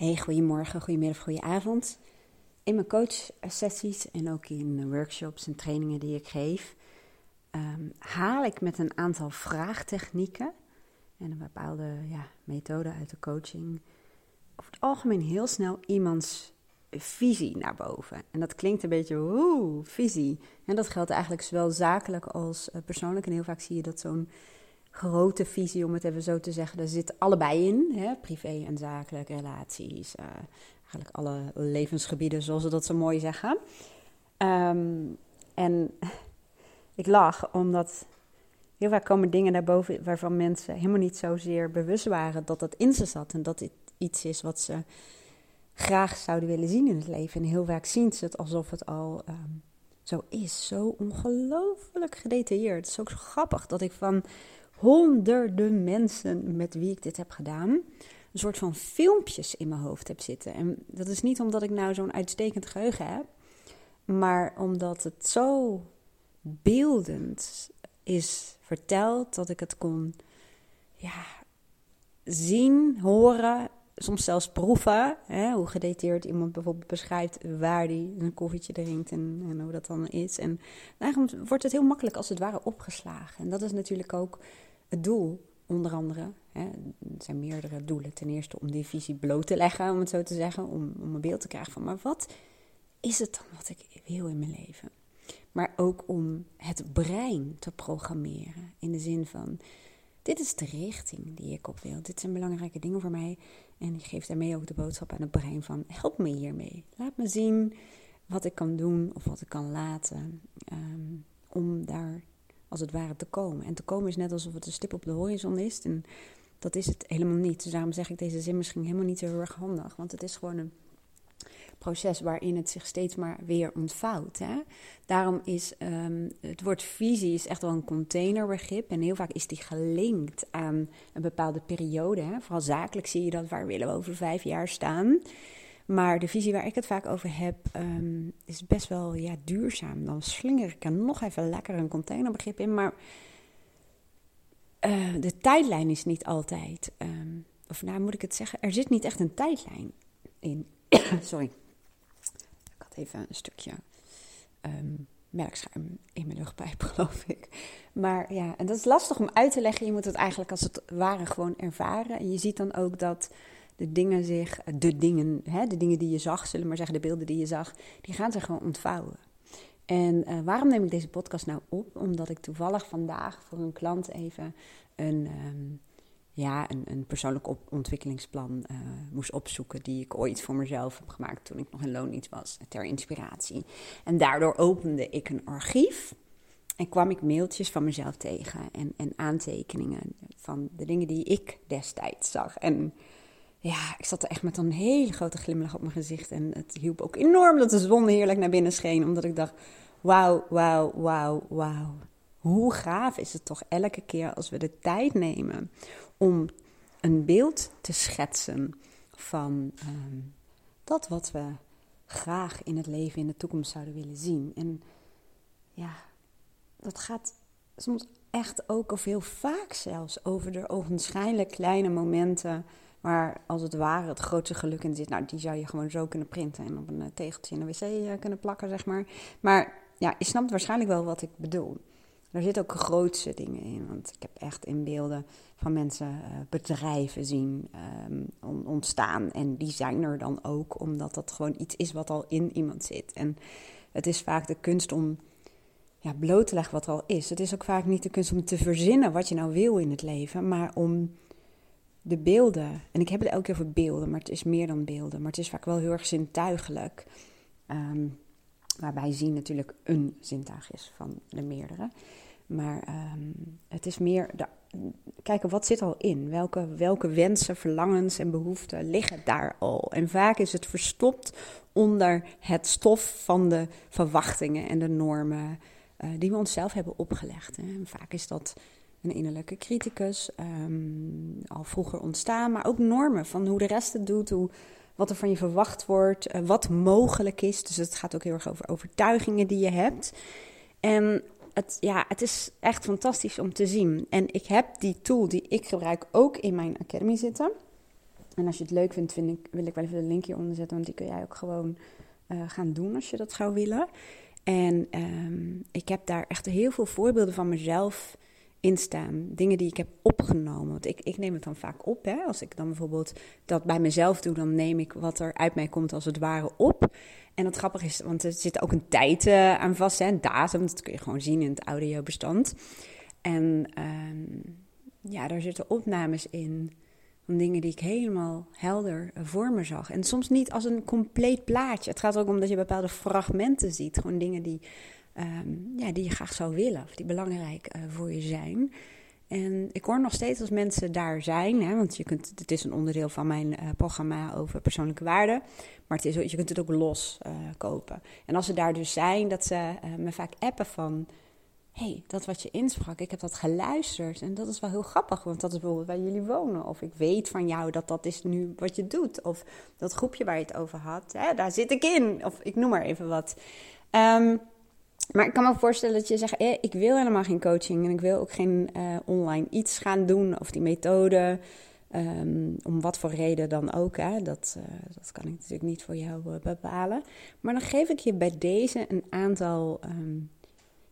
Hey, goedemorgen, goedemiddag, goedenavond. In mijn coachsessies en ook in workshops en trainingen die ik geef, ehm, haal ik met een aantal vraagtechnieken en een bepaalde ja, methode uit de coaching over het algemeen heel snel iemands visie naar boven. En dat klinkt een beetje, oeh, visie. En dat geldt eigenlijk zowel zakelijk als eh, persoonlijk. En heel vaak zie je dat zo'n grote visie, om het even zo te zeggen. Daar zit allebei in. Hè? Privé en zakelijk, relaties. Uh, eigenlijk alle levensgebieden, zoals ze dat zo mooi zeggen. Ehm, en ik lach omdat heel vaak komen dingen naar boven waarvan mensen helemaal niet zozeer bewust waren dat dat in ze zat. En dat dit iets is wat ze graag zouden willen zien in het leven. En heel vaak zien ze het alsof het al ehm, zo is. Zo ongelooflijk gedetailleerd. Het is ook zo grappig dat ik van honderden mensen met wie ik dit heb gedaan, een soort van filmpjes in mijn hoofd heb zitten. En dat is niet omdat ik nou zo'n uitstekend geheugen heb, maar omdat het zo beeldend is verteld dat ik het kon ja, zien, horen, soms zelfs proeven. Hè, hoe gedetailleerd iemand bijvoorbeeld beschrijft waar hij een koffietje drinkt en, en hoe dat dan is. En eigenlijk wordt het heel makkelijk als het ware opgeslagen. En dat is natuurlijk ook het doel, onder andere, hè, er zijn meerdere doelen. Ten eerste om die visie bloot te leggen, om het zo te zeggen, om, om een beeld te krijgen van, maar wat is het dan wat ik wil in mijn leven? Maar ook om het brein te programmeren, in de zin van, dit is de richting die ik op wil. Dit zijn belangrijke dingen voor mij. En ik geef daarmee ook de boodschap aan het brein van, help me hiermee. Laat me zien wat ik kan doen of wat ik kan laten ehm, om daar als het ware te komen. En te komen is net alsof het een stip op de horizon is. En dat is het helemaal niet. Dus daarom zeg ik deze zin misschien helemaal niet zo heel erg handig. Want het is gewoon een proces waarin het zich steeds maar weer ontvouwt. Hè? Daarom is um, het woord visie is echt wel een containerbegrip. En heel vaak is die gelinkt aan een bepaalde periode. Hè? Vooral zakelijk zie je dat, waar willen we over vijf jaar staan? Maar de visie waar ik het vaak over heb, ehm, is best wel ja, duurzaam. Dan slinger ik er nog even lekker een containerbegrip in. Maar uh, de tijdlijn is niet altijd. Um, of nou moet ik het zeggen, er zit niet echt een tijdlijn in. Sorry. Ik had even een stukje um, melkschuim in mijn luchtpijp, geloof ik. Maar ja, en dat is lastig om uit te leggen. Je moet het eigenlijk als het ware gewoon ervaren. En je ziet dan ook dat de dingen zich, de dingen, hè, de dingen die je zag, zullen we maar zeggen, de beelden die je zag, die gaan zich gewoon ontvouwen. En uh, waarom neem ik deze podcast nou op? Omdat ik toevallig vandaag voor een klant even een, um, ja, een, een persoonlijk op ontwikkelingsplan uh, moest opzoeken. Die ik ooit voor mezelf heb gemaakt toen ik nog in loondienst was, ter inspiratie. En daardoor opende ik een archief. En kwam ik mailtjes van mezelf tegen en, en aantekeningen van de dingen die ik destijds zag. En ja, ik zat er echt met een hele grote glimlach op mijn gezicht. En het hielp ook enorm dat de zon heerlijk naar binnen scheen. Omdat ik dacht, wauw, wauw, wauw, wauw. Hoe gaaf is het toch elke keer als we de tijd nemen om een beeld te schetsen van ehm, dat wat we graag in het leven in de toekomst zouden willen zien. En ja, dat gaat soms echt ook, of heel vaak zelfs, over de ogenschijnlijk kleine momenten maar als het ware het grootste geluk in zit, nou, die zou je gewoon zo kunnen printen en op een eh, tegeltje in de wc eh, kunnen plakken, zeg maar. Maar ja, je snapt waarschijnlijk wel wat ik bedoel. Er zitten ook grootste dingen in, want ik heb echt in beelden van mensen uh, bedrijven zien um, ontstaan. En die zijn er dan ook, omdat dat gewoon iets is wat al in iemand zit. En het is vaak de kunst om ja, bloot te leggen wat er al is. Het is ook vaak niet de kunst om te verzinnen wat je nou wil in het leven, maar om de beelden. En ik heb het elke keer over beelden, maar het is meer dan beelden. Maar het is vaak wel heel erg zintuigelijk. Um, waarbij zien natuurlijk een zintuig is van de meerdere. Maar um, het is meer kijken wat zit al in. Welke, welke wensen, verlangens en behoeften liggen daar al. En vaak is het verstopt onder het stof van de verwachtingen en de normen uh, die we onszelf hebben opgelegd. Hè. En vaak is dat een innerlijke criticus, um, al vroeger ontstaan, maar ook normen van hoe de rest het doet, hoe, wat er van je verwacht wordt, uh, wat mogelijk is. Dus het gaat ook heel erg over overtuigingen die je hebt. En het, ja, het is echt fantastisch om te zien. En ik heb die tool die ik gebruik ook in mijn academy zitten. En als je het leuk vindt, vind ik, wil ik wel even de link hieronder zetten, want die kun jij ook gewoon uh, gaan doen als je dat zou willen. En um, ik heb daar echt heel veel voorbeelden van mezelf in staan. Dingen die ik heb opgenomen. Want ik, ik neem het dan vaak op. Hè? Als ik dan bijvoorbeeld dat bij mezelf doe, dan neem ik wat er uit mij komt als het ware op. En het grappige is, want er zit ook een tijd uh, aan vast, hè? een datum. Dat kun je gewoon zien in het audiobestand. En um, ja, daar zitten opnames in van dingen die ik helemaal helder voor me zag. En soms niet als een compleet plaatje. Het gaat ook om dat je bepaalde fragmenten ziet. Gewoon dingen die, um, ja, die je graag zou willen of die belangrijk uh, voor je zijn. En ik hoor nog steeds als mensen daar zijn, hè, want je kunt, het is een onderdeel van mijn uh, programma over persoonlijke waarden, maar het is, je kunt het ook los uh, kopen. En als ze daar dus zijn, dat ze me vaak appen van, hey, dat wat je insprak, ik heb dat geluisterd. En dat is wel heel grappig, want dat is bijvoorbeeld waar jullie wonen. Of ik weet van jou dat dat is nu wat je doet. Of dat groepje waar je het over had, hè, daar zit ik in. Of ik noem maar even wat. Um, maar ik kan me voorstellen dat je zegt, eh, ik wil helemaal geen coaching. En ik wil ook geen uh, online iets gaan doen. Of die methode, um, om wat voor reden dan ook. Hè, dat, uh, dat kan ik natuurlijk niet voor jou bepalen. Maar dan geef ik je bij deze een aantal... Um,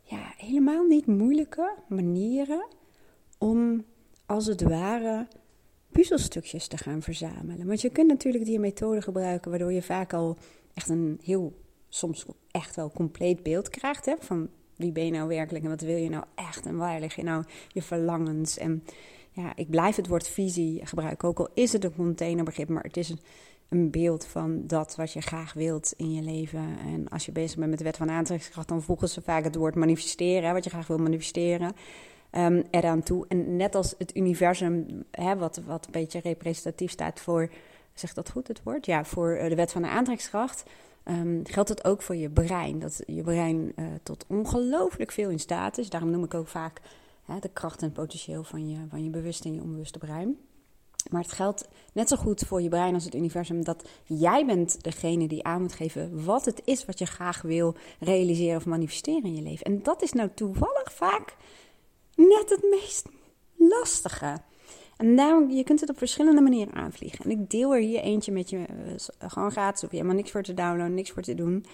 ja, helemaal niet moeilijke manieren om als het ware puzzelstukjes te gaan verzamelen. Want je kunt natuurlijk die methode gebruiken waardoor je vaak al echt een heel, soms echt wel compleet beeld krijgt hè, van wie ben je nou werkelijk en wat wil je nou echt en waar lig je nou je verlangens. En ja, ik blijf het woord visie gebruiken, ook al is het een containerbegrip, maar het is een een beeld van dat wat je graag wilt in je leven. En als je bezig bent met de wet van aantrekkingskracht, dan voegen ze vaak het woord manifesteren, wat je graag wil manifesteren. Um, eraan toe. En net als het universum, hè, wat, wat een beetje representatief staat voor, zegt dat goed het woord? Ja, voor eh, de wet van de aantrekkingskracht. Um, geldt het ook voor je brein. Dat je brein uh, tot ongelooflijk veel in staat is. Daarom noem ik ook vaak hè, de kracht en potentieel van je, van je bewuste en je onbewuste brein. Maar het geldt net zo goed voor je brein als het universum dat jij bent degene die aan moet geven wat het is wat je graag wil realiseren of manifesteren in je leven. En dat is nou toevallig vaak net het meest lastige. En daarom, je kunt het op verschillende manieren aanvliegen. En ik deel er hier eentje met je, uh, gewoon gratis, of je helemaal niks voor te downloaden, niks voor te doen.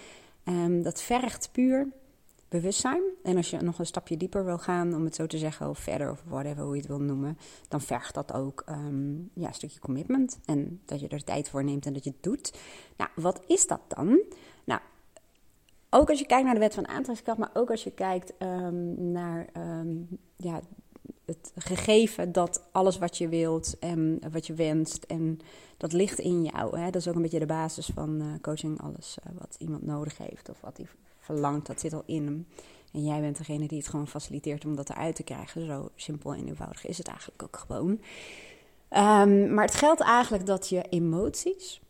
Um, dat vergt puur bewustzijn. En als je nog een stapje dieper wil gaan, om het zo te zeggen, of verder, of whatever, hoe je het wil noemen, dan vergt dat ook um, ja, een stukje commitment. En dat je er tijd voor neemt en dat je het doet. Nou, wat is dat dan? Nou, ook als je kijkt naar de wet van aantrekkingskracht, maar ook als je kijkt um, naar ja, het gegeven dat alles wat je wilt en wat je wenst, en dat ligt in jou. Hè? Dat is ook een beetje de basis van uh, coaching. Alles uh, wat iemand nodig heeft of wat hij verlangt, dat zit al in hem. En jij bent degene die het gewoon faciliteert om dat eruit te krijgen. Zo simpel en eenvoudig is het eigenlijk ook gewoon. Um, maar het geldt eigenlijk dat je emoties,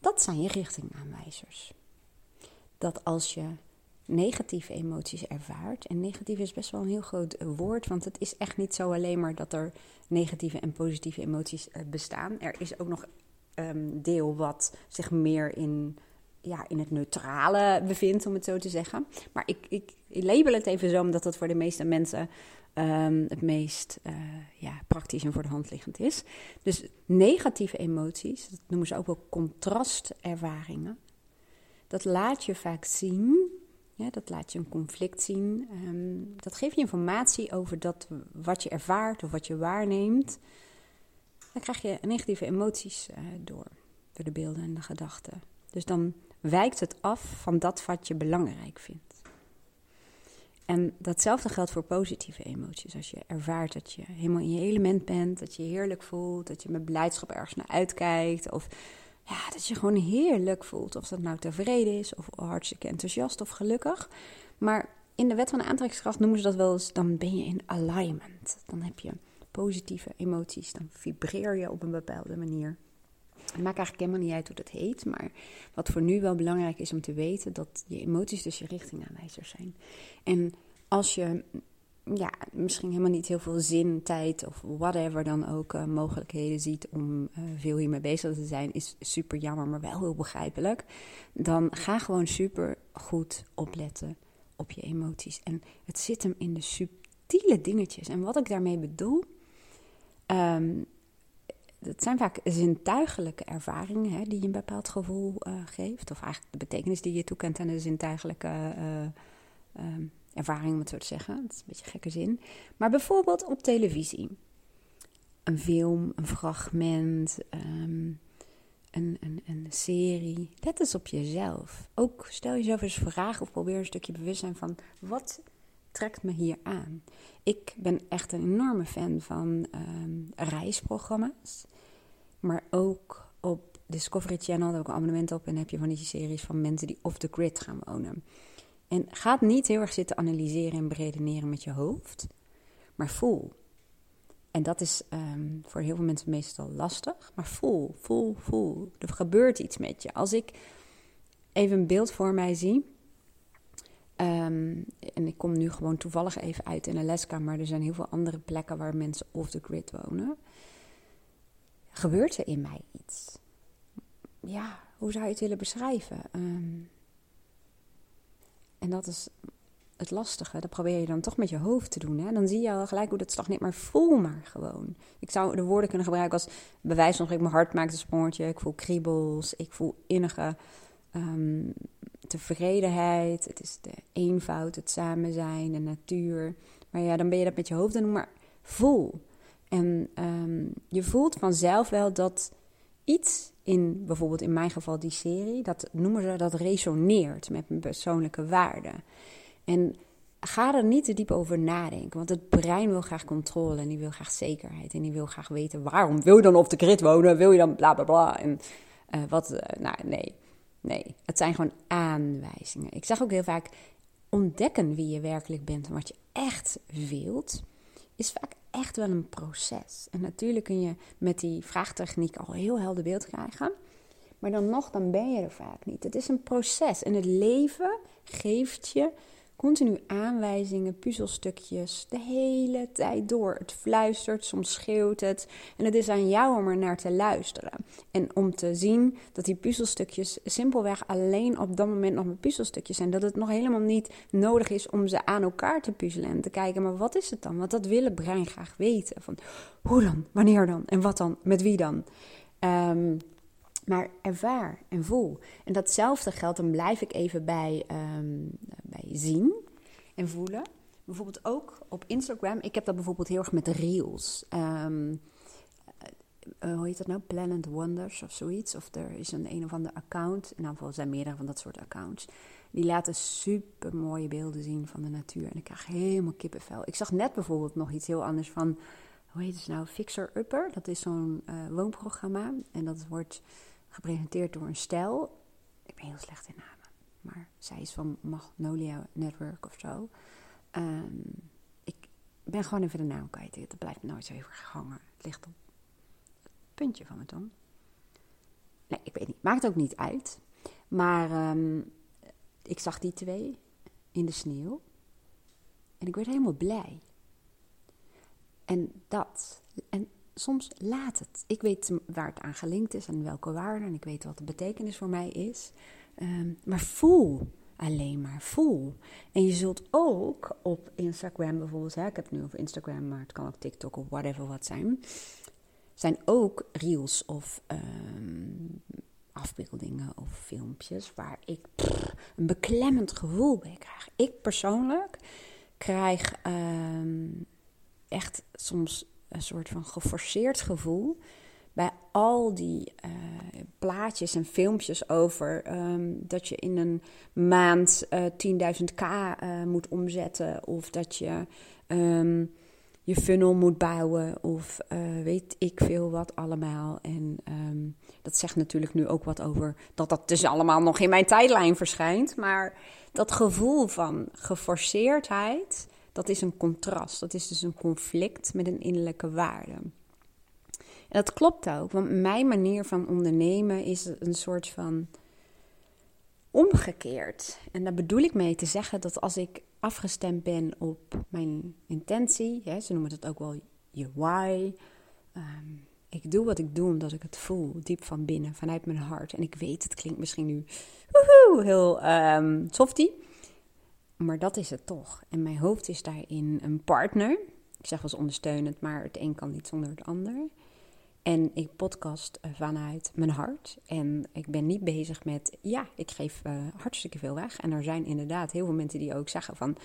dat zijn je richtingaanwijzers. Dat als je negatieve emoties ervaart. En negatief is best wel een heel groot woord, want het is echt niet zo alleen maar dat er negatieve en positieve emoties eh, bestaan. Er is ook nog um, deel wat zich meer in, ja, in het neutrale bevindt, om het zo te zeggen. Maar ik, ik, label het even zo, omdat dat voor de meeste mensen um, het meest uh, ja, praktisch en voor de hand liggend is. Dus negatieve emoties, dat noemen ze ook wel contrastervaringen. Dat laat je vaak zien dat laat je een conflict zien. Um, dat geeft je informatie over dat wat je ervaart of wat je waarneemt. Dan krijg je negatieve emoties uh, door, door de beelden en de gedachten. Dus dan wijkt het af van dat wat je belangrijk vindt. En datzelfde geldt voor positieve emoties. Als je ervaart dat je helemaal in je element bent, dat je je heerlijk voelt, dat je met blijdschap ergens naar uitkijkt, of ja, dat je gewoon heerlijk voelt. Of dat nou tevreden is, of hartstikke enthousiast of gelukkig. Maar in de wet van de aantrekkingskracht noemen ze dat wel eens, dan ben je in alignment. Dan heb je positieve emoties, dan vibreer je op een bepaalde manier. Het maakt eigenlijk helemaal niet uit hoe dat heet, maar wat voor nu wel belangrijk is om te weten, dat je emoties dus je richtingaanwijzers zijn. En als je ja, misschien helemaal niet heel veel zin, tijd of whatever dan ook uh, mogelijkheden ziet om uh, veel hiermee bezig te zijn, is super jammer, maar wel heel begrijpelijk. Dan ga gewoon super goed opletten op je emoties. En het zit hem in de subtiele dingetjes. En wat ik daarmee bedoel, um, het zijn vaak zintuigelijke ervaringen hè, die je een bepaald gevoel uh, geeft. Of eigenlijk de betekenis die je toekent aan de zintuigelijke uh, ervaring, om het zo te zeggen. Dat is een beetje gekke zin. Maar bijvoorbeeld op televisie. Een film, een fragment, um, een, een, een serie. Let eens op jezelf. Ook stel jezelf eens vragen of probeer een stukje bewustzijn van... wat trekt me hier aan? Ik ben echt een enorme fan van um, reisprogramma's. Maar ook op Discovery Channel, daar heb ik een abonnement op. En heb je van die series van mensen die off the grid gaan wonen. En ga niet heel erg zitten analyseren en beredeneren met je hoofd. Maar voel. En dat is um, voor heel veel mensen meestal lastig. Maar voel, voel, voel. Er gebeurt iets met je. Als ik even een beeld voor mij zie. Um, en ik kom nu gewoon toevallig even uit in Alaska, maar er zijn heel veel andere plekken waar mensen off the grid wonen. Gebeurt er in mij iets? Ja, hoe zou je het willen beschrijven? Um, en dat is het lastige. Dat probeer je dan toch met je hoofd te doen. Hè? Dan zie je al gelijk hoe dat stagneert, maar voel maar gewoon. Ik zou de woorden kunnen gebruiken als bewijs van ik mijn hart maakt een sprongetje. Ik voel kriebels, ik voel innige um, tevredenheid. Het is de eenvoud, het samen zijn, de natuur. Maar ja, dan ben je dat met je hoofd aan doen, maar voel. En um, je voelt vanzelf wel dat iets in, bijvoorbeeld in mijn geval die serie, dat noemen ze dat resoneert met mijn persoonlijke waarden. En ga er niet te diep over nadenken, want het brein wil graag controle en die wil graag zekerheid en die wil graag weten waarom wil je dan op de grid wonen, wil je dan bla bla bla en uh, wat, uh, nou nee, nee, het zijn gewoon aanwijzingen. Ik zeg ook heel vaak ontdekken wie je werkelijk bent en wat je echt wilt, is vaak echt wel een proces. En natuurlijk kun je met die vraagtechniek al heel helder beeld krijgen. Maar dan nog, dan ben je er vaak niet. Het is een proces. En het leven geeft je continu aanwijzingen, puzzelstukjes, de hele tijd door. Het fluistert, soms schreeuwt het. En het is aan jou om er naar te luisteren. En om te zien dat die puzzelstukjes simpelweg alleen op dat moment nog maar puzzelstukjes zijn. Dat het nog helemaal niet nodig is om ze aan elkaar te puzzelen en te kijken, maar wat is het dan? Want dat wil het brein graag weten. Van hoe dan? Wanneer dan? En wat dan? Met wie dan? Um, maar ervaar en voel. En datzelfde geldt, dan blijf ik even bij, um, bij zien en voelen. Bijvoorbeeld ook op Instagram. Ik heb dat bijvoorbeeld heel erg met reels. Um, uh, hoe heet dat nou? Planet Wonders of zoiets. Of er is een een of ander account. In geval zijn meerdere van dat soort accounts. Die laten super mooie beelden zien van de natuur. En ik krijg helemaal kippenvel. Ik zag net bijvoorbeeld nog iets heel anders van. Hoe heet het nou? Fixer Upper. Dat is zo'n uh, woonprogramma. En dat wordt gepresenteerd door een stijl. Ik ben heel slecht in namen, maar zij is van Magnolia Network of zo. Um, ik ben gewoon even de naam kwijt. Dat blijft nooit zo erg hangen. Het ligt op het puntje van mijn tong. Nee, ik weet niet. Maakt ook niet uit. Maar um, ik zag die twee in de sneeuw. En ik werd helemaal blij. En dat. En soms laat het. Ik weet waar het aan gelinkt is en welke waarde. En ik weet wat de betekenis voor mij is. Um, maar voel alleen maar. Voel. En je zult ook op Instagram bijvoorbeeld. Hè, ik heb het nu over Instagram, maar het kan ook TikTok of whatever wat zijn. Zijn ook reels of um, afbeeldingen of filmpjes waar ik een beklemmend gevoel bij krijg. Ik persoonlijk krijg um, echt soms een soort van geforceerd gevoel bij al die uh, plaatjes en filmpjes over um, dat je in een maand uh, 10.000k uh, moet omzetten of dat je um, je funnel moet bouwen of weet ik veel wat allemaal. En um, dat zegt natuurlijk nu ook wat over dat dat dus allemaal nog in mijn tijdlijn verschijnt. Maar dat gevoel van geforceerdheid dat is een contrast. Dat is dus een conflict met een innerlijke waarde. En dat klopt ook, want mijn manier van ondernemen is een soort van omgekeerd. En daar bedoel ik mee te zeggen dat als ik afgestemd ben op mijn intentie, hè, ze noemen dat ook wel je why. Um, ik doe wat ik doe omdat ik het voel, diep van binnen, vanuit mijn hart. En ik weet, het klinkt misschien nu heel um, softie. Maar dat is het toch. En mijn hoofd is daarin een partner. Ik zeg wel eens ondersteunend, maar het een kan niet zonder het ander. En ik podcast eh, vanuit mijn hart. En ik ben niet bezig met, ja, ik geef uh, hartstikke veel weg. En er zijn inderdaad heel veel mensen die ook zeggen van,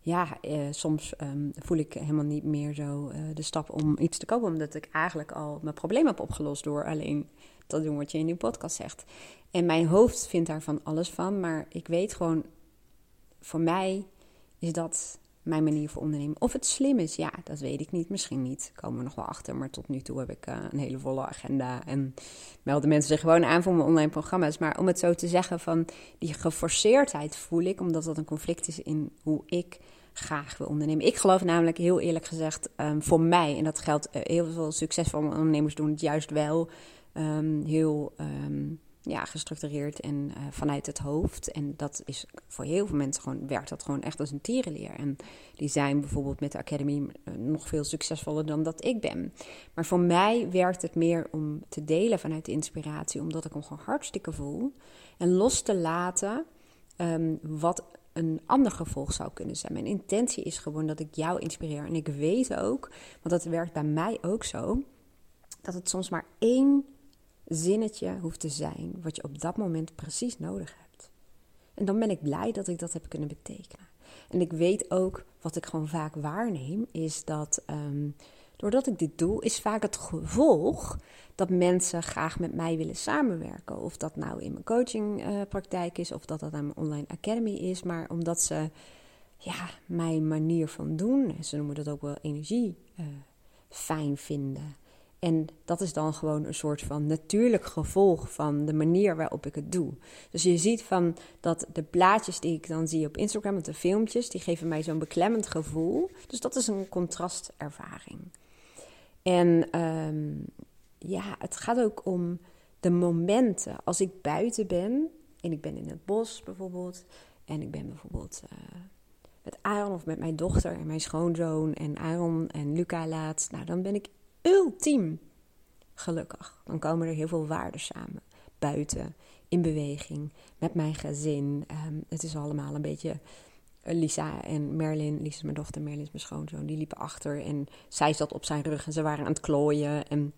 ja, uh, soms um, voel ik helemaal niet meer zo de stap om iets te kopen. Omdat ik eigenlijk al mijn probleem heb opgelost door alleen te doen wat je in die podcast zegt. En mijn hoofd vindt daar van alles van. Maar ik weet gewoon, voor mij is dat mijn manier voor ondernemen. Of het slim is, ja, dat weet ik niet. Misschien niet. Komen we nog wel achter. Maar tot nu toe heb ik uh, een hele volle agenda. En melden mensen zich gewoon aan voor mijn online programma's. Maar om het zo te zeggen, van die geforceerdheid voel ik, omdat dat een conflict is in hoe ik graag wil ondernemen. Ik geloof namelijk, heel eerlijk gezegd, um, voor mij, en dat geldt uh, heel veel succesvolle ondernemers doen het juist wel, um, heel. Um, ja, gestructureerd en uh, vanuit het hoofd. En dat is voor heel veel mensen gewoon, werkt dat gewoon echt als een tierenleer. En die zijn bijvoorbeeld met de Academy uh, nog veel succesvoller dan dat ik ben. Maar voor mij werkt het meer om te delen vanuit de inspiratie, omdat ik hem gewoon hartstikke voel. En los te laten um, wat een ander gevolg zou kunnen zijn. Mijn intentie is gewoon dat ik jou inspireer. En ik weet ook, want dat werkt bij mij ook zo, dat het soms maar één zinnetje hoeft te zijn wat je op dat moment precies nodig hebt. En dan ben ik blij dat ik dat heb kunnen betekenen. En ik weet ook, wat ik gewoon vaak waarneem, is dat um, doordat ik dit doe, is vaak het gevolg dat mensen graag met mij willen samenwerken. Of dat nou in mijn coachingpraktijk uh, is, of dat dat aan mijn online academy is. Maar omdat ze ja, mijn manier van doen, ze noemen dat ook wel energie, uh, fijn vinden. En dat is dan gewoon een soort van natuurlijk gevolg van de manier waarop ik het doe. Dus je ziet van dat de plaatjes die ik dan zie op Instagram, met de filmpjes, die geven mij zo'n beklemmend gevoel. Dus dat is een contrastervaring. En um, ja, het gaat ook om de momenten. Als ik buiten ben en ik ben in het bos bijvoorbeeld, en ik ben bijvoorbeeld uh, met Aaron of met mijn dochter en mijn schoonzoon en Aaron en Luca laatst, nou dan ben ik ultiem gelukkig. Dan komen er heel veel waarden samen. Buiten, in beweging, met mijn gezin. Um, het is allemaal een beetje. Eh, Lisa en Merlin, Lisa is mijn dochter, Merlin is mijn schoonzoon, die liepen achter en zij zat op zijn rug en ze waren aan het klooien. En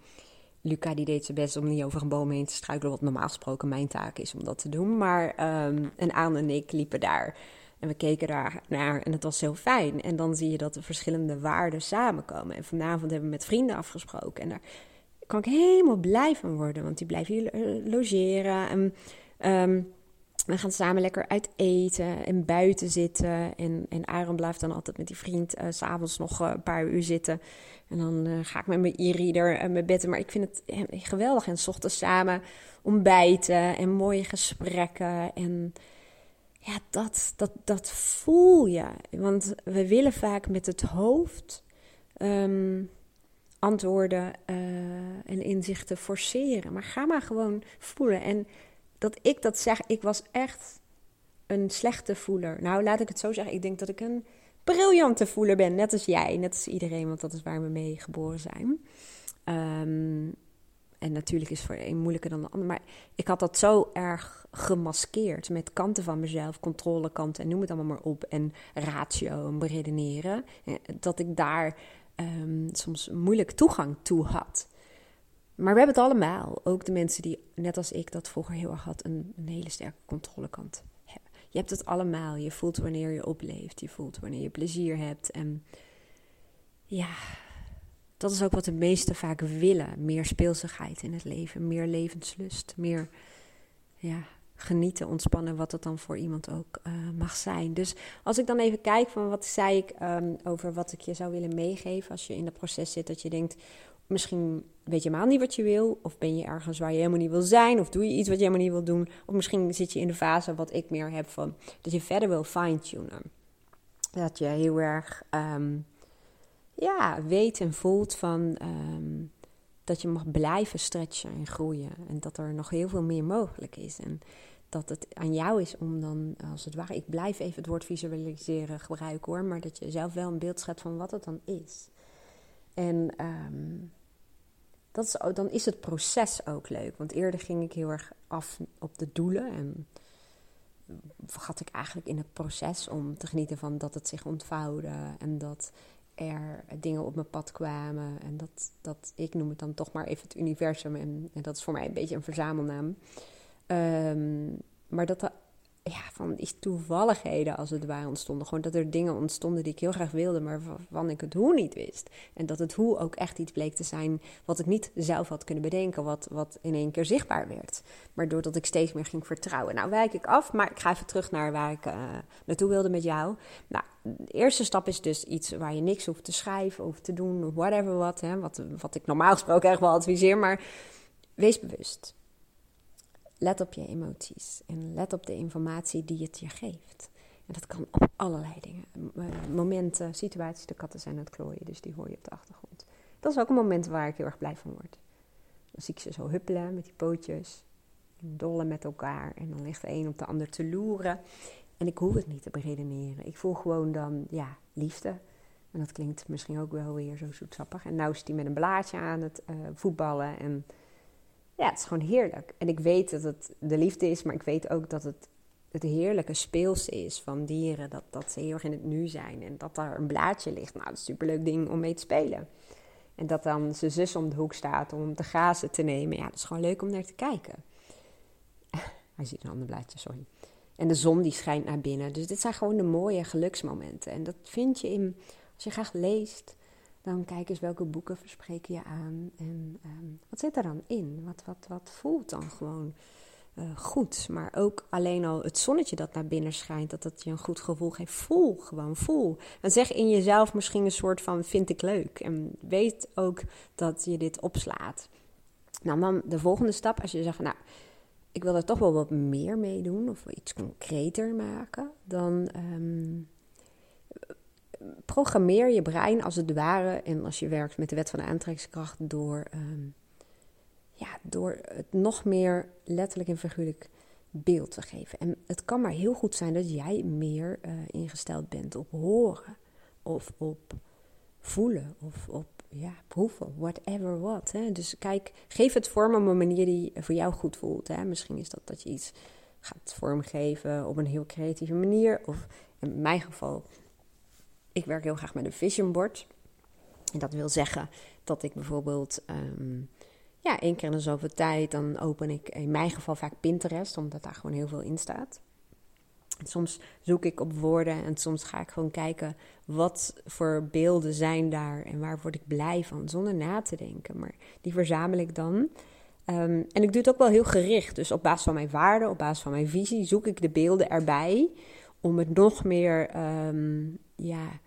Luca die deed zijn best om niet over een boom heen te struikelen, wat normaal gesproken mijn taak is om dat te doen. Maar um, en en ik liepen daar en we keken daar naar en het was heel fijn. En dan zie je dat de verschillende waarden samenkomen. En vanavond hebben we met vrienden afgesproken. En daar kan ik helemaal blij van worden, want die blijven hier eh, logeren. En um, we gaan samen lekker uit eten en buiten zitten. En, en Aaron blijft dan altijd met die vriend uh, s'avonds nog uh, een paar uur zitten. En dan ga ik met mijn e-reader en mijn bed. Maar ik vind het geweldig. En s ochtends samen ontbijten en mooie gesprekken. En ja, dat, dat, dat voel je. Want we willen vaak met het hoofd um, antwoorden uh, en inzichten forceren. Maar ga maar gewoon voelen. En dat ik dat zeg, ik was echt een slechte voeler. Nou, laat ik het zo zeggen. Ik denk dat ik een briljante voeler ben. Net als jij, net als iedereen, want dat is waar we mee geboren zijn. Um, en natuurlijk is voor de een moeilijker dan de ander. Maar ik had dat zo erg gemaskeerd met kanten van mezelf, controlekanten en noem het allemaal maar op. En ratio en beredeneren. Eh, dat ik daar um, soms moeilijk toegang toe had. Maar we hebben het allemaal. Ook de mensen die, net als ik, dat vroeger heel erg had, een, een hele sterke controlekant hebben. Je hebt het allemaal. Je voelt wanneer je opleeft. Je voelt wanneer je plezier hebt. En ja, dat is ook wat de meesten vaak willen. Meer speelsigheid in het leven, meer levenslust, meer ja, genieten, ontspannen, wat het dan voor iemand ook uh, mag zijn. Dus als ik dan even kijk van wat zei ik um, over wat ik je zou willen meegeven als je in dat proces zit, dat je denkt, misschien weet je helemaal niet wat je wil, of ben je ergens waar je helemaal niet wil zijn, of doe je iets wat je helemaal niet wil doen, of misschien zit je in de fase wat ik meer heb van dat je verder wil fine-tunen. Dat je heel erg um, ja, weet en voelt van um, dat je mag blijven stretchen en groeien. En dat er nog heel veel meer mogelijk is. En dat het aan jou is om dan, als het ware, ik blijf even het woord visualiseren gebruiken hoor, maar dat je zelf wel een beeld schet van wat het dan is. En um, dat is, dan is het proces ook leuk. Want eerder ging ik heel erg af op de doelen en vergat ik eigenlijk in het proces om te genieten van dat het zich ontvouwde en dat er dingen op mijn pad kwamen. En dat, dat ik noem het dan toch maar even het universum. En, dat is voor mij een beetje een verzamelnaam. Ehm, maar dat er ja, van die toevalligheden als het ware ontstonden. Gewoon dat er dingen ontstonden die ik heel graag wilde, maar waarvan ik het hoe niet wist. En dat het hoe ook echt iets bleek te zijn wat ik niet zelf had kunnen bedenken, wat, wat in één keer zichtbaar werd. Maar doordat ik steeds meer ging vertrouwen. Nou, wijk ik af, maar ik ga even terug naar waar ik uh, naartoe wilde met jou. Nou, de eerste stap is dus iets waar je niks hoeft te schrijven of te doen, whatever wat. Hè, wat, wat ik normaal gesproken echt wel adviseer, maar wees bewust. Let op je emoties en let op de informatie die het je geeft. En dat kan op allerlei dingen. Momenten, situaties, de katten zijn aan het klooien, dus die hoor je op de achtergrond. Dat is ook een moment waar ik heel erg blij van word. Dan zie ik ze zo huppelen met die pootjes, dollen met elkaar en dan ligt de een op de ander te loeren. En ik hoef het niet te beredeneren. Ik voel gewoon dan, ja, liefde. En dat klinkt misschien ook wel weer zo zoetsappig. En nou is die met een blaadje aan het uh, voetballen en ja, het is gewoon heerlijk. En ik weet dat het de liefde is, maar ik weet ook dat het het heerlijke speelse is van dieren. Dat, dat ze heel erg in het nu zijn. En dat daar een blaadje ligt. Nou, dat is een superleuk ding om mee te spelen. En dat dan zijn zus om de hoek staat om de grazen te nemen. Ja, dat is gewoon leuk om naar te kijken. Hij ziet een ander blaadje, sorry. En de zon die schijnt naar binnen. Dus dit zijn gewoon de mooie geluksmomenten. En dat vind je in, als je graag leest, dan kijk eens welke boeken verspreken je aan. En ehm, wat zit er dan in? Wat, wat, wat voelt dan gewoon uh, goed? Maar ook alleen al het zonnetje dat naar binnen schijnt, dat dat je een goed gevoel geeft. Voel gewoon, voel. En zeg in jezelf misschien een soort van vind ik leuk. En weet ook dat je dit opslaat. Nou, dan de volgende stap, als je zegt, nou, ik wil er toch wel wat meer mee doen of iets concreter maken, dan um, programmeer je brein als het ware, en als je werkt met de wet van de aantrekkingskracht, door, ehm, ja, door het nog meer letterlijk en figuurlijk beeld te geven. En het kan maar heel goed zijn dat jij meer uh, ingesteld bent op horen of op voelen of op ja, proeven, whatever what. Hè. Dus kijk, geef het vorm op een manier die voor jou goed voelt. Hè. Misschien is dat dat je iets gaat vormgeven op een heel creatieve manier. Of in mijn geval ik werk heel graag met een vision board. En dat wil zeggen dat ik bijvoorbeeld um, ja, één keer in de zoveel tijd, dan open ik in mijn geval vaak Pinterest, omdat daar gewoon heel veel in staat. soms zoek ik op woorden en soms ga ik gewoon kijken wat voor beelden zijn daar en waar word ik blij van, zonder na te denken. Maar die verzamel ik dan. Um, en ik doe het ook wel heel gericht. Dus op basis van mijn waarden, op basis van mijn visie, zoek ik de beelden erbij om het nog meer um, ja,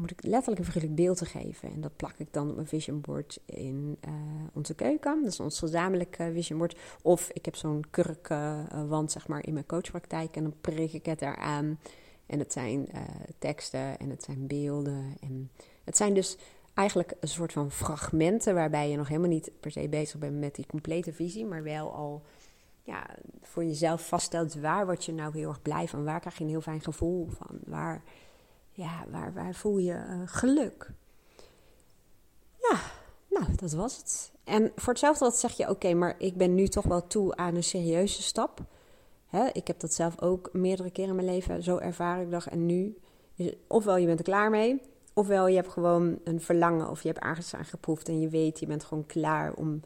moet ik letterlijk een figuurlijk beeld te geven. En dat plak ik dan op mijn vision board in uh, onze keuken. Dat is ons gezamenlijke vision board. Of ik heb zo'n kurkwand, zeg maar, in mijn coachpraktijk. En dan prik ik het eraan. En het zijn uh, teksten en het zijn beelden. En het zijn dus eigenlijk een soort van fragmenten... waarbij je nog helemaal niet per se bezig bent met die complete visie... maar wel al ja, voor jezelf vaststelt... waar word je nou heel erg blij van? Waar krijg je een heel fijn gevoel van? Waar ja, waar, waar voel je uh, geluk? Ja, nou, dat was het. En voor hetzelfde wat zeg je, oké, maar ik ben nu toch wel toe aan een serieuze stap. Hè, ik heb dat zelf ook meerdere keren in mijn leven zo ervaren. Ik dacht, en nu, ofwel je bent er klaar mee, ofwel je hebt gewoon een verlangen of je hebt ergens aan geproefd en je weet, je bent gewoon klaar om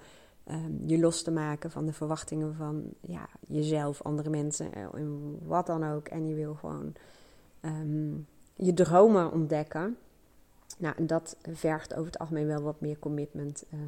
um, je los te maken van de verwachtingen van ja, jezelf, andere mensen, en wat dan ook. En je wil gewoon um, je dromen ontdekken. Nou, en dat vergt over het algemeen wel wat meer commitment uh,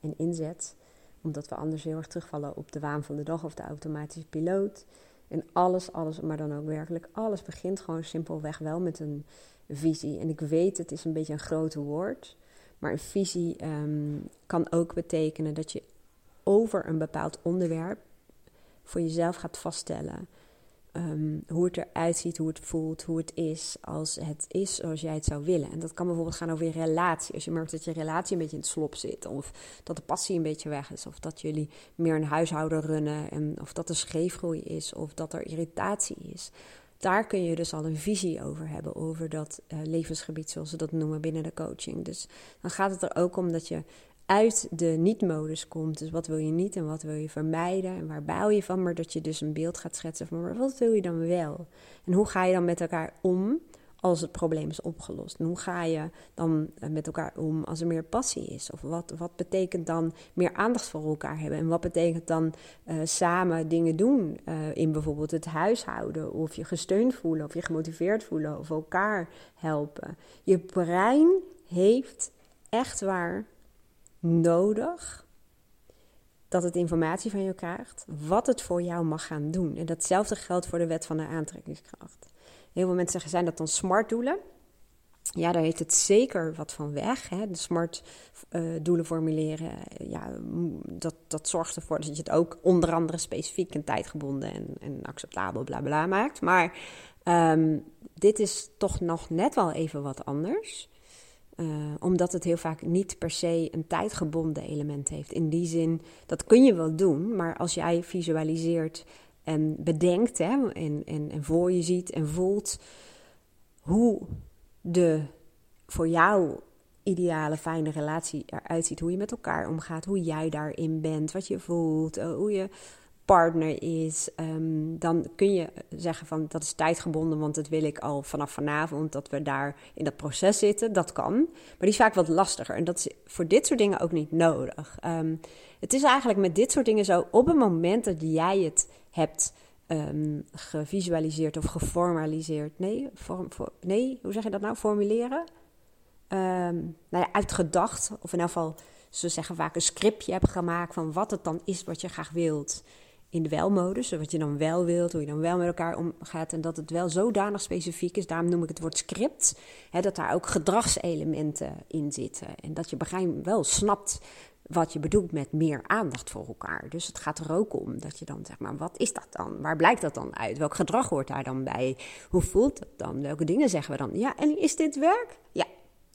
en inzet. Omdat we anders heel erg terugvallen op de waan van de dag of de automatische piloot. En alles, alles, maar dan ook werkelijk alles begint gewoon simpelweg wel met een visie. En ik weet, het is een beetje een groot woord. Maar een visie um, kan ook betekenen dat je over een bepaald onderwerp voor jezelf gaat vaststellen um, hoe het eruit ziet, hoe het voelt, hoe het is als het is zoals jij het zou willen. En dat kan bijvoorbeeld gaan over je relatie. Als je merkt dat je relatie een beetje in het slop zit, of dat de passie een beetje weg is, of dat jullie meer een huishouden runnen, en of dat er scheefgroei is, of dat er irritatie is. Daar kun je dus al een visie over hebben, over dat uh, levensgebied, zoals ze dat noemen binnen de coaching. Dus dan gaat het er ook om dat je uit de niet-modus komt. Dus wat wil je niet en wat wil je vermijden en waar bouw je van? Maar dat je dus een beeld gaat schetsen van wat wil je dan wel? En hoe ga je dan met elkaar om als het probleem is opgelost? En hoe ga je dan eh, met elkaar om als er meer passie is? Of wat, wat betekent dan meer aandacht voor elkaar hebben? En wat betekent dan uh, samen dingen doen uh, in bijvoorbeeld het huishouden? Of je gesteund voelen, of je gemotiveerd voelen, of elkaar helpen? Je brein heeft echt waar nodig dat het informatie van je krijgt, wat het voor jou mag gaan doen. En datzelfde geldt voor de wet van de aantrekkingskracht. Heel veel mensen zeggen, zijn dat dan smart doelen? Ja, daar heeft het zeker wat van weg. Hè? De smart uh, doelen formuleren, ja, dat, dat zorgt ervoor dat je het ook onder andere specifiek en tijdgebonden en, en acceptabel bla bla maakt. Maar um, dit is toch nog net wel even wat anders. Uh, omdat het heel vaak niet per se een tijdgebonden element heeft. In die zin, dat kun je wel doen, maar als jij visualiseert en bedenkt hè, en, en, en voor je ziet en voelt hoe de voor jou ideale, fijne relatie eruit ziet, hoe je met elkaar omgaat, hoe jij daarin bent, wat je voelt, uh, hoe je partner is, um, dan kun je zeggen van dat is tijdgebonden, want dat wil ik al vanaf vanavond, dat we daar in dat proces zitten. Dat kan, maar die is vaak wat lastiger en dat is voor dit soort dingen ook niet nodig. Um, het is eigenlijk met dit soort dingen zo, op het moment dat jij het hebt um, gevisualiseerd of geformaliseerd, nee, nee, hoe zeg je dat nou, formuleren? nou ja, uitgedacht, of in elk geval ze zeggen vaak een scriptje hebt gemaakt van wat het dan is wat je graag wilt in de welmodus, wat je dan wel wilt, hoe je dan wel met elkaar omgaat en dat het wel zodanig specifiek is. Daarom noem ik het woord script, hè, dat daar ook gedragselementen in zitten en dat je brein wel snapt wat je bedoelt met meer aandacht voor elkaar. Dus het gaat er ook om dat je dan zeg maar, wat is dat dan? Waar blijkt dat dan uit? Welk gedrag hoort daar dan bij? Hoe voelt het dan? Welke dingen zeggen we dan? Ja, en is dit werk? Ja,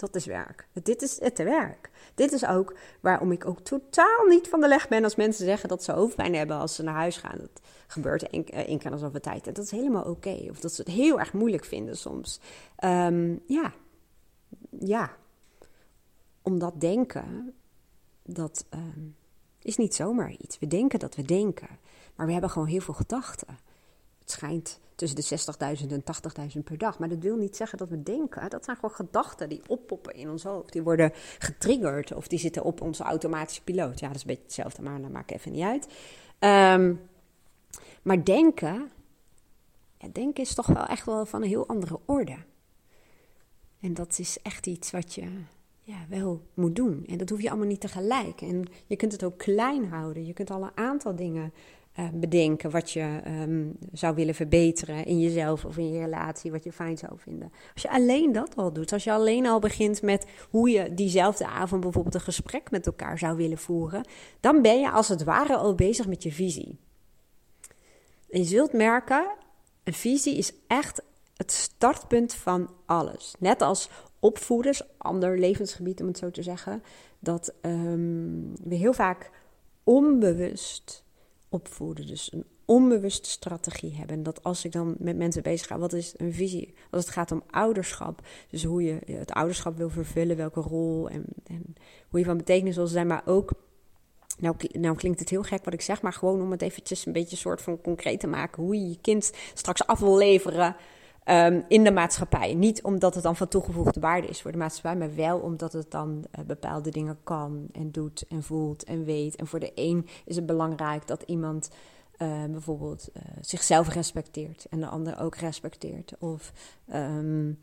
dat is werk. Dit is het werk. Dit is ook waarom ik ook totaal niet van de leg ben als mensen zeggen dat ze hoofdpijn hebben als ze naar huis gaan. Dat gebeurt één, eh, één keer zoveel tijd. En dat is helemaal oké. Of dat ze het heel erg moeilijk vinden soms. Um, ja, ja. Omdat denken, dat um, is niet zomaar iets. We denken dat we denken. Maar we hebben gewoon heel veel gedachten. Het schijnt tussen de 60.000 en 80.000 per dag. Maar dat wil niet zeggen dat we denken. Dat zijn gewoon gedachten die oppoppen in ons hoofd. Die worden getriggerd of die zitten op onze automatische piloot. Ja, dat is een beetje hetzelfde, maar dat maakt even niet uit. Um, maar denken, denken is toch wel echt wel van een heel andere orde. En dat is echt iets wat je ja, wel moet doen. En dat hoef je allemaal niet tegelijk. En je kunt het ook klein houden. Je kunt al een aantal dingen uh, bedenken wat je um, zou willen verbeteren in jezelf of in je relatie, wat je fijn zou vinden. Als je alleen dat al doet, als je alleen al begint met hoe je diezelfde avond bijvoorbeeld een gesprek met elkaar zou willen voeren, dan ben je als het ware al bezig met je visie. En je zult merken, een visie is echt het startpunt van alles. Net als opvoeders, ander levensgebied om het zo te zeggen, dat um, we heel vaak onbewust opvoeden. Dus een onbewuste strategie hebben. En dat als ik dan met mensen bezig ga, wat is een visie? Als het gaat om ouderschap, dus hoe je het ouderschap wil vervullen, welke rol en, en hoe je van betekenis wil zijn, maar ook. Nou, nou klinkt het heel gek wat ik zeg, maar gewoon om het eventjes een beetje soort van concreet te maken. Hoe je je kind straks af wil leveren um, in de maatschappij. Niet omdat het dan van toegevoegde waarde is voor de maatschappij, maar wel omdat het dan uh, bepaalde dingen kan en doet en voelt en weet. En voor de een is het belangrijk dat iemand uh, bijvoorbeeld uh, zichzelf respecteert en de ander ook respecteert. Of um,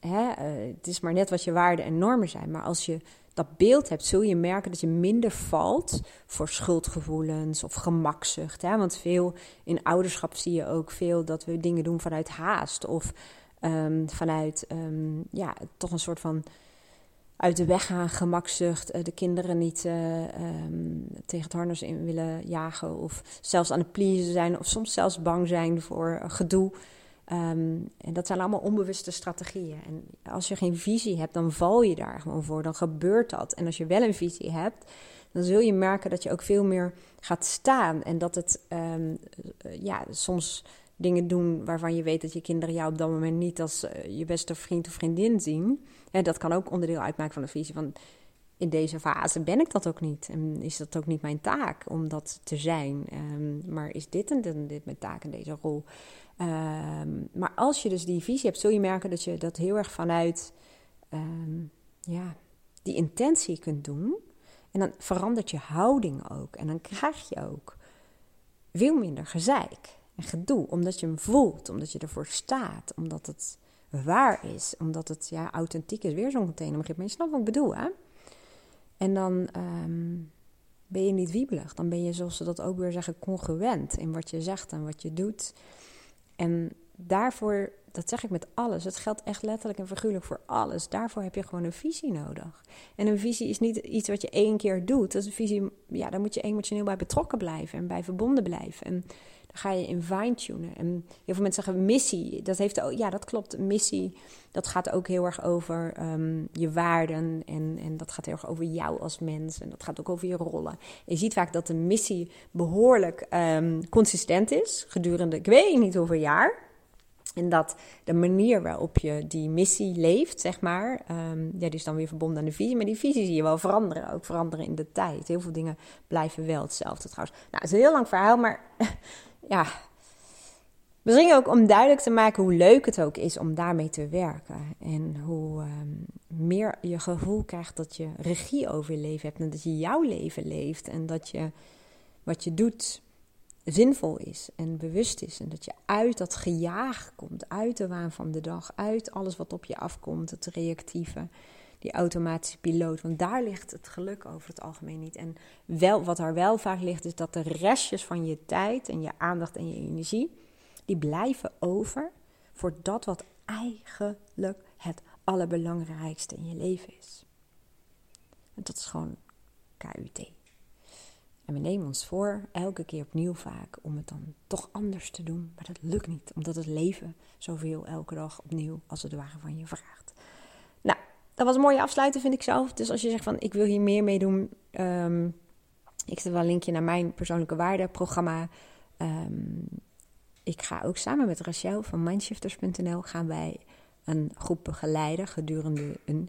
hè, het is maar net wat je waarden en normen zijn. Maar als je dat beeld hebt, zul je merken dat je minder valt voor schuldgevoelens of gemakzucht. Hè? Want veel in ouderschap zie je ook veel dat we dingen doen vanuit haast of um, vanuit um, ja, toch een soort van uit de weg gaan, gemakzucht, uh, de kinderen niet uh, um, tegen het harnas in willen jagen of zelfs aan het pleasen zijn of soms zelfs bang zijn voor gedoe. Um, en dat zijn allemaal onbewuste strategieën. En als je geen visie hebt, dan val je daar gewoon voor. Dan gebeurt dat. En als je wel een visie hebt, dan zul je merken dat je ook veel meer gaat staan. En dat het um, ja, soms dingen doen waarvan je weet dat je kinderen jou op dat moment niet als uh, je beste vriend of vriendin zien. En dat kan ook onderdeel uitmaken van een visie. In deze fase ben ik dat ook niet. En is dat ook niet mijn taak om dat te zijn. Ehm, maar is dit en dit mijn taak in deze rol? Ehm, maar als je dus die visie hebt, zul je merken dat je dat heel erg vanuit ehm, ja, die intentie kunt doen. En dan verandert je houding ook. En dan krijg je ook veel minder gezeik en gedoe. Omdat je hem voelt, omdat je ervoor staat, omdat het waar is, omdat het ja, authentiek is. Weer zo'n containerbegrip, maar je snapt wat ik bedoel, hè? En dan ehm, ben je niet wiebelig. Dan ben je, zoals ze dat ook weer zeggen, congruent in wat je zegt en wat je doet. En daarvoor, dat zeg ik met alles, het geldt echt letterlijk en figuurlijk voor alles. Daarvoor heb je gewoon een visie nodig. En een visie is niet iets wat je één keer doet. Dat is een visie, ja, daar moet je emotioneel bij betrokken blijven en bij verbonden blijven. En ga je in fine-tunen. En heel veel mensen zeggen missie. Dat heeft ja, dat klopt. Missie, dat gaat ook heel erg over ehm, je waarden. En, en dat gaat heel erg over jou als mens. En dat gaat ook over je rollen. je ziet vaak dat de missie behoorlijk um, consistent is. Gedurende, ik weet niet hoeveel jaar. En dat de manier waarop je die missie leeft, zeg maar, um, ja, die is dan weer verbonden aan de visie. Maar die visie zie je wel veranderen, ook veranderen in de tijd. Heel veel dingen blijven wel hetzelfde trouwens. Nou, het is een heel lang verhaal, maar ja, misschien ook om duidelijk te maken hoe leuk het ook is om daarmee te werken. En hoe ehm, meer je gevoel krijgt dat je regie over je leven hebt en dat je jouw leven leeft en dat je wat je doet zinvol is en bewust is. En dat je uit dat gejaag komt, uit de waan van de dag, uit alles wat op je afkomt, het reactieve, die automatische piloot. Want daar ligt het geluk over het algemeen niet. En wel, wat er wel vaak ligt, is dat de restjes van je tijd en je aandacht en je energie, die blijven over voor dat wat eigenlijk het allerbelangrijkste in je leven is. En dat is gewoon KUT. En we nemen ons voor, elke keer opnieuw vaak, om het dan toch anders te doen. Maar dat lukt niet, omdat het leven zoveel elke dag opnieuw als het ware van je vraagt. Dat was een mooie afsluiten, vind ik zelf. Dus als je zegt van, ik wil hier meer mee doen. Um, ik zet wel een linkje naar mijn persoonlijke waardeprogramma. Um, ik ga ook samen met Rachel van mindshifters.nl gaan wij een groep begeleiden gedurende een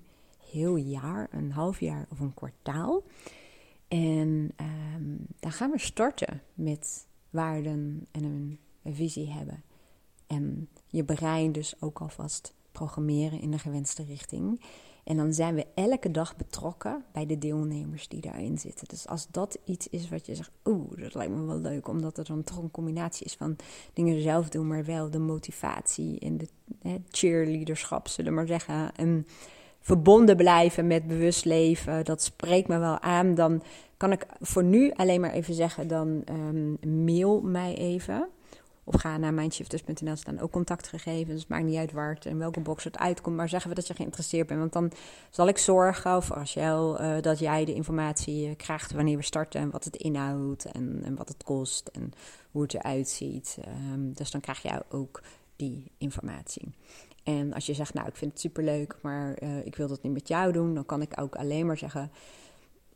heel jaar, een half jaar of een kwartaal. En um, dan gaan we starten met waarden en een, visie hebben. En je brein dus ook alvast programmeren in de gewenste richting. En dan zijn we elke dag betrokken bij de deelnemers die daarin zitten. Dus als dat iets is wat je zegt, oeh, dat lijkt me wel leuk, omdat er dan toch een combinatie is van dingen zelf doen, maar wel de motivatie en de cheerleaderschap, zullen we maar zeggen. En verbonden blijven met bewust leven, dat spreekt me wel aan. Dan kan ik voor nu alleen maar even zeggen, dan um, mail mij even. Of ga naar mindshifters.nl, staan ook contactgegevens. Maakt niet uit waar het en welke box het uitkomt. Maar zeggen we dat je geïnteresseerd bent. Want dan zal ik zorgen, of Rachel, uh, dat jij de informatie uh, krijgt wanneer we starten. En wat het inhoudt en, en wat het kost en hoe het eruit ziet. Um, dus dan krijg jij ook die informatie. En als je zegt, nou, ik vind het superleuk, maar uh, ik wil dat niet met jou doen, dan kan ik ook alleen maar zeggen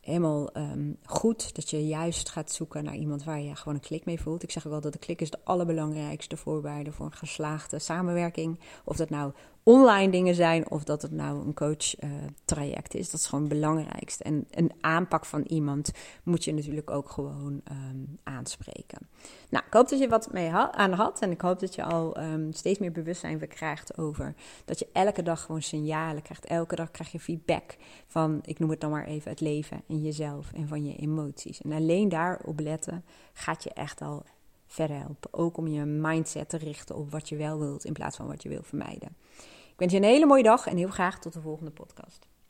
helemaal um, goed dat je juist gaat zoeken naar iemand waar je gewoon een klik mee voelt. Ik zeg wel dat de klik is de allerbelangrijkste voorwaarde voor een geslaagde samenwerking. Of dat nou online dingen zijn of dat het nou een coach uh, traject is. Dat is gewoon het belangrijkste. En een aanpak van iemand moet je natuurlijk ook gewoon um, aanspreken. Nou, ik hoop dat je wat mee aan had. En ik hoop dat je al um, steeds meer bewustzijn krijgt over dat je elke dag gewoon signalen krijgt. Elke dag krijg je feedback van, ik noem het dan maar even, het leven en jezelf en van je emoties. En alleen daarop letten gaat je echt al verder helpen. Ook om je mindset te richten op wat je wel wilt in plaats van wat je wil vermijden. Ik wens je een hele mooie dag en heel graag tot de volgende podcast.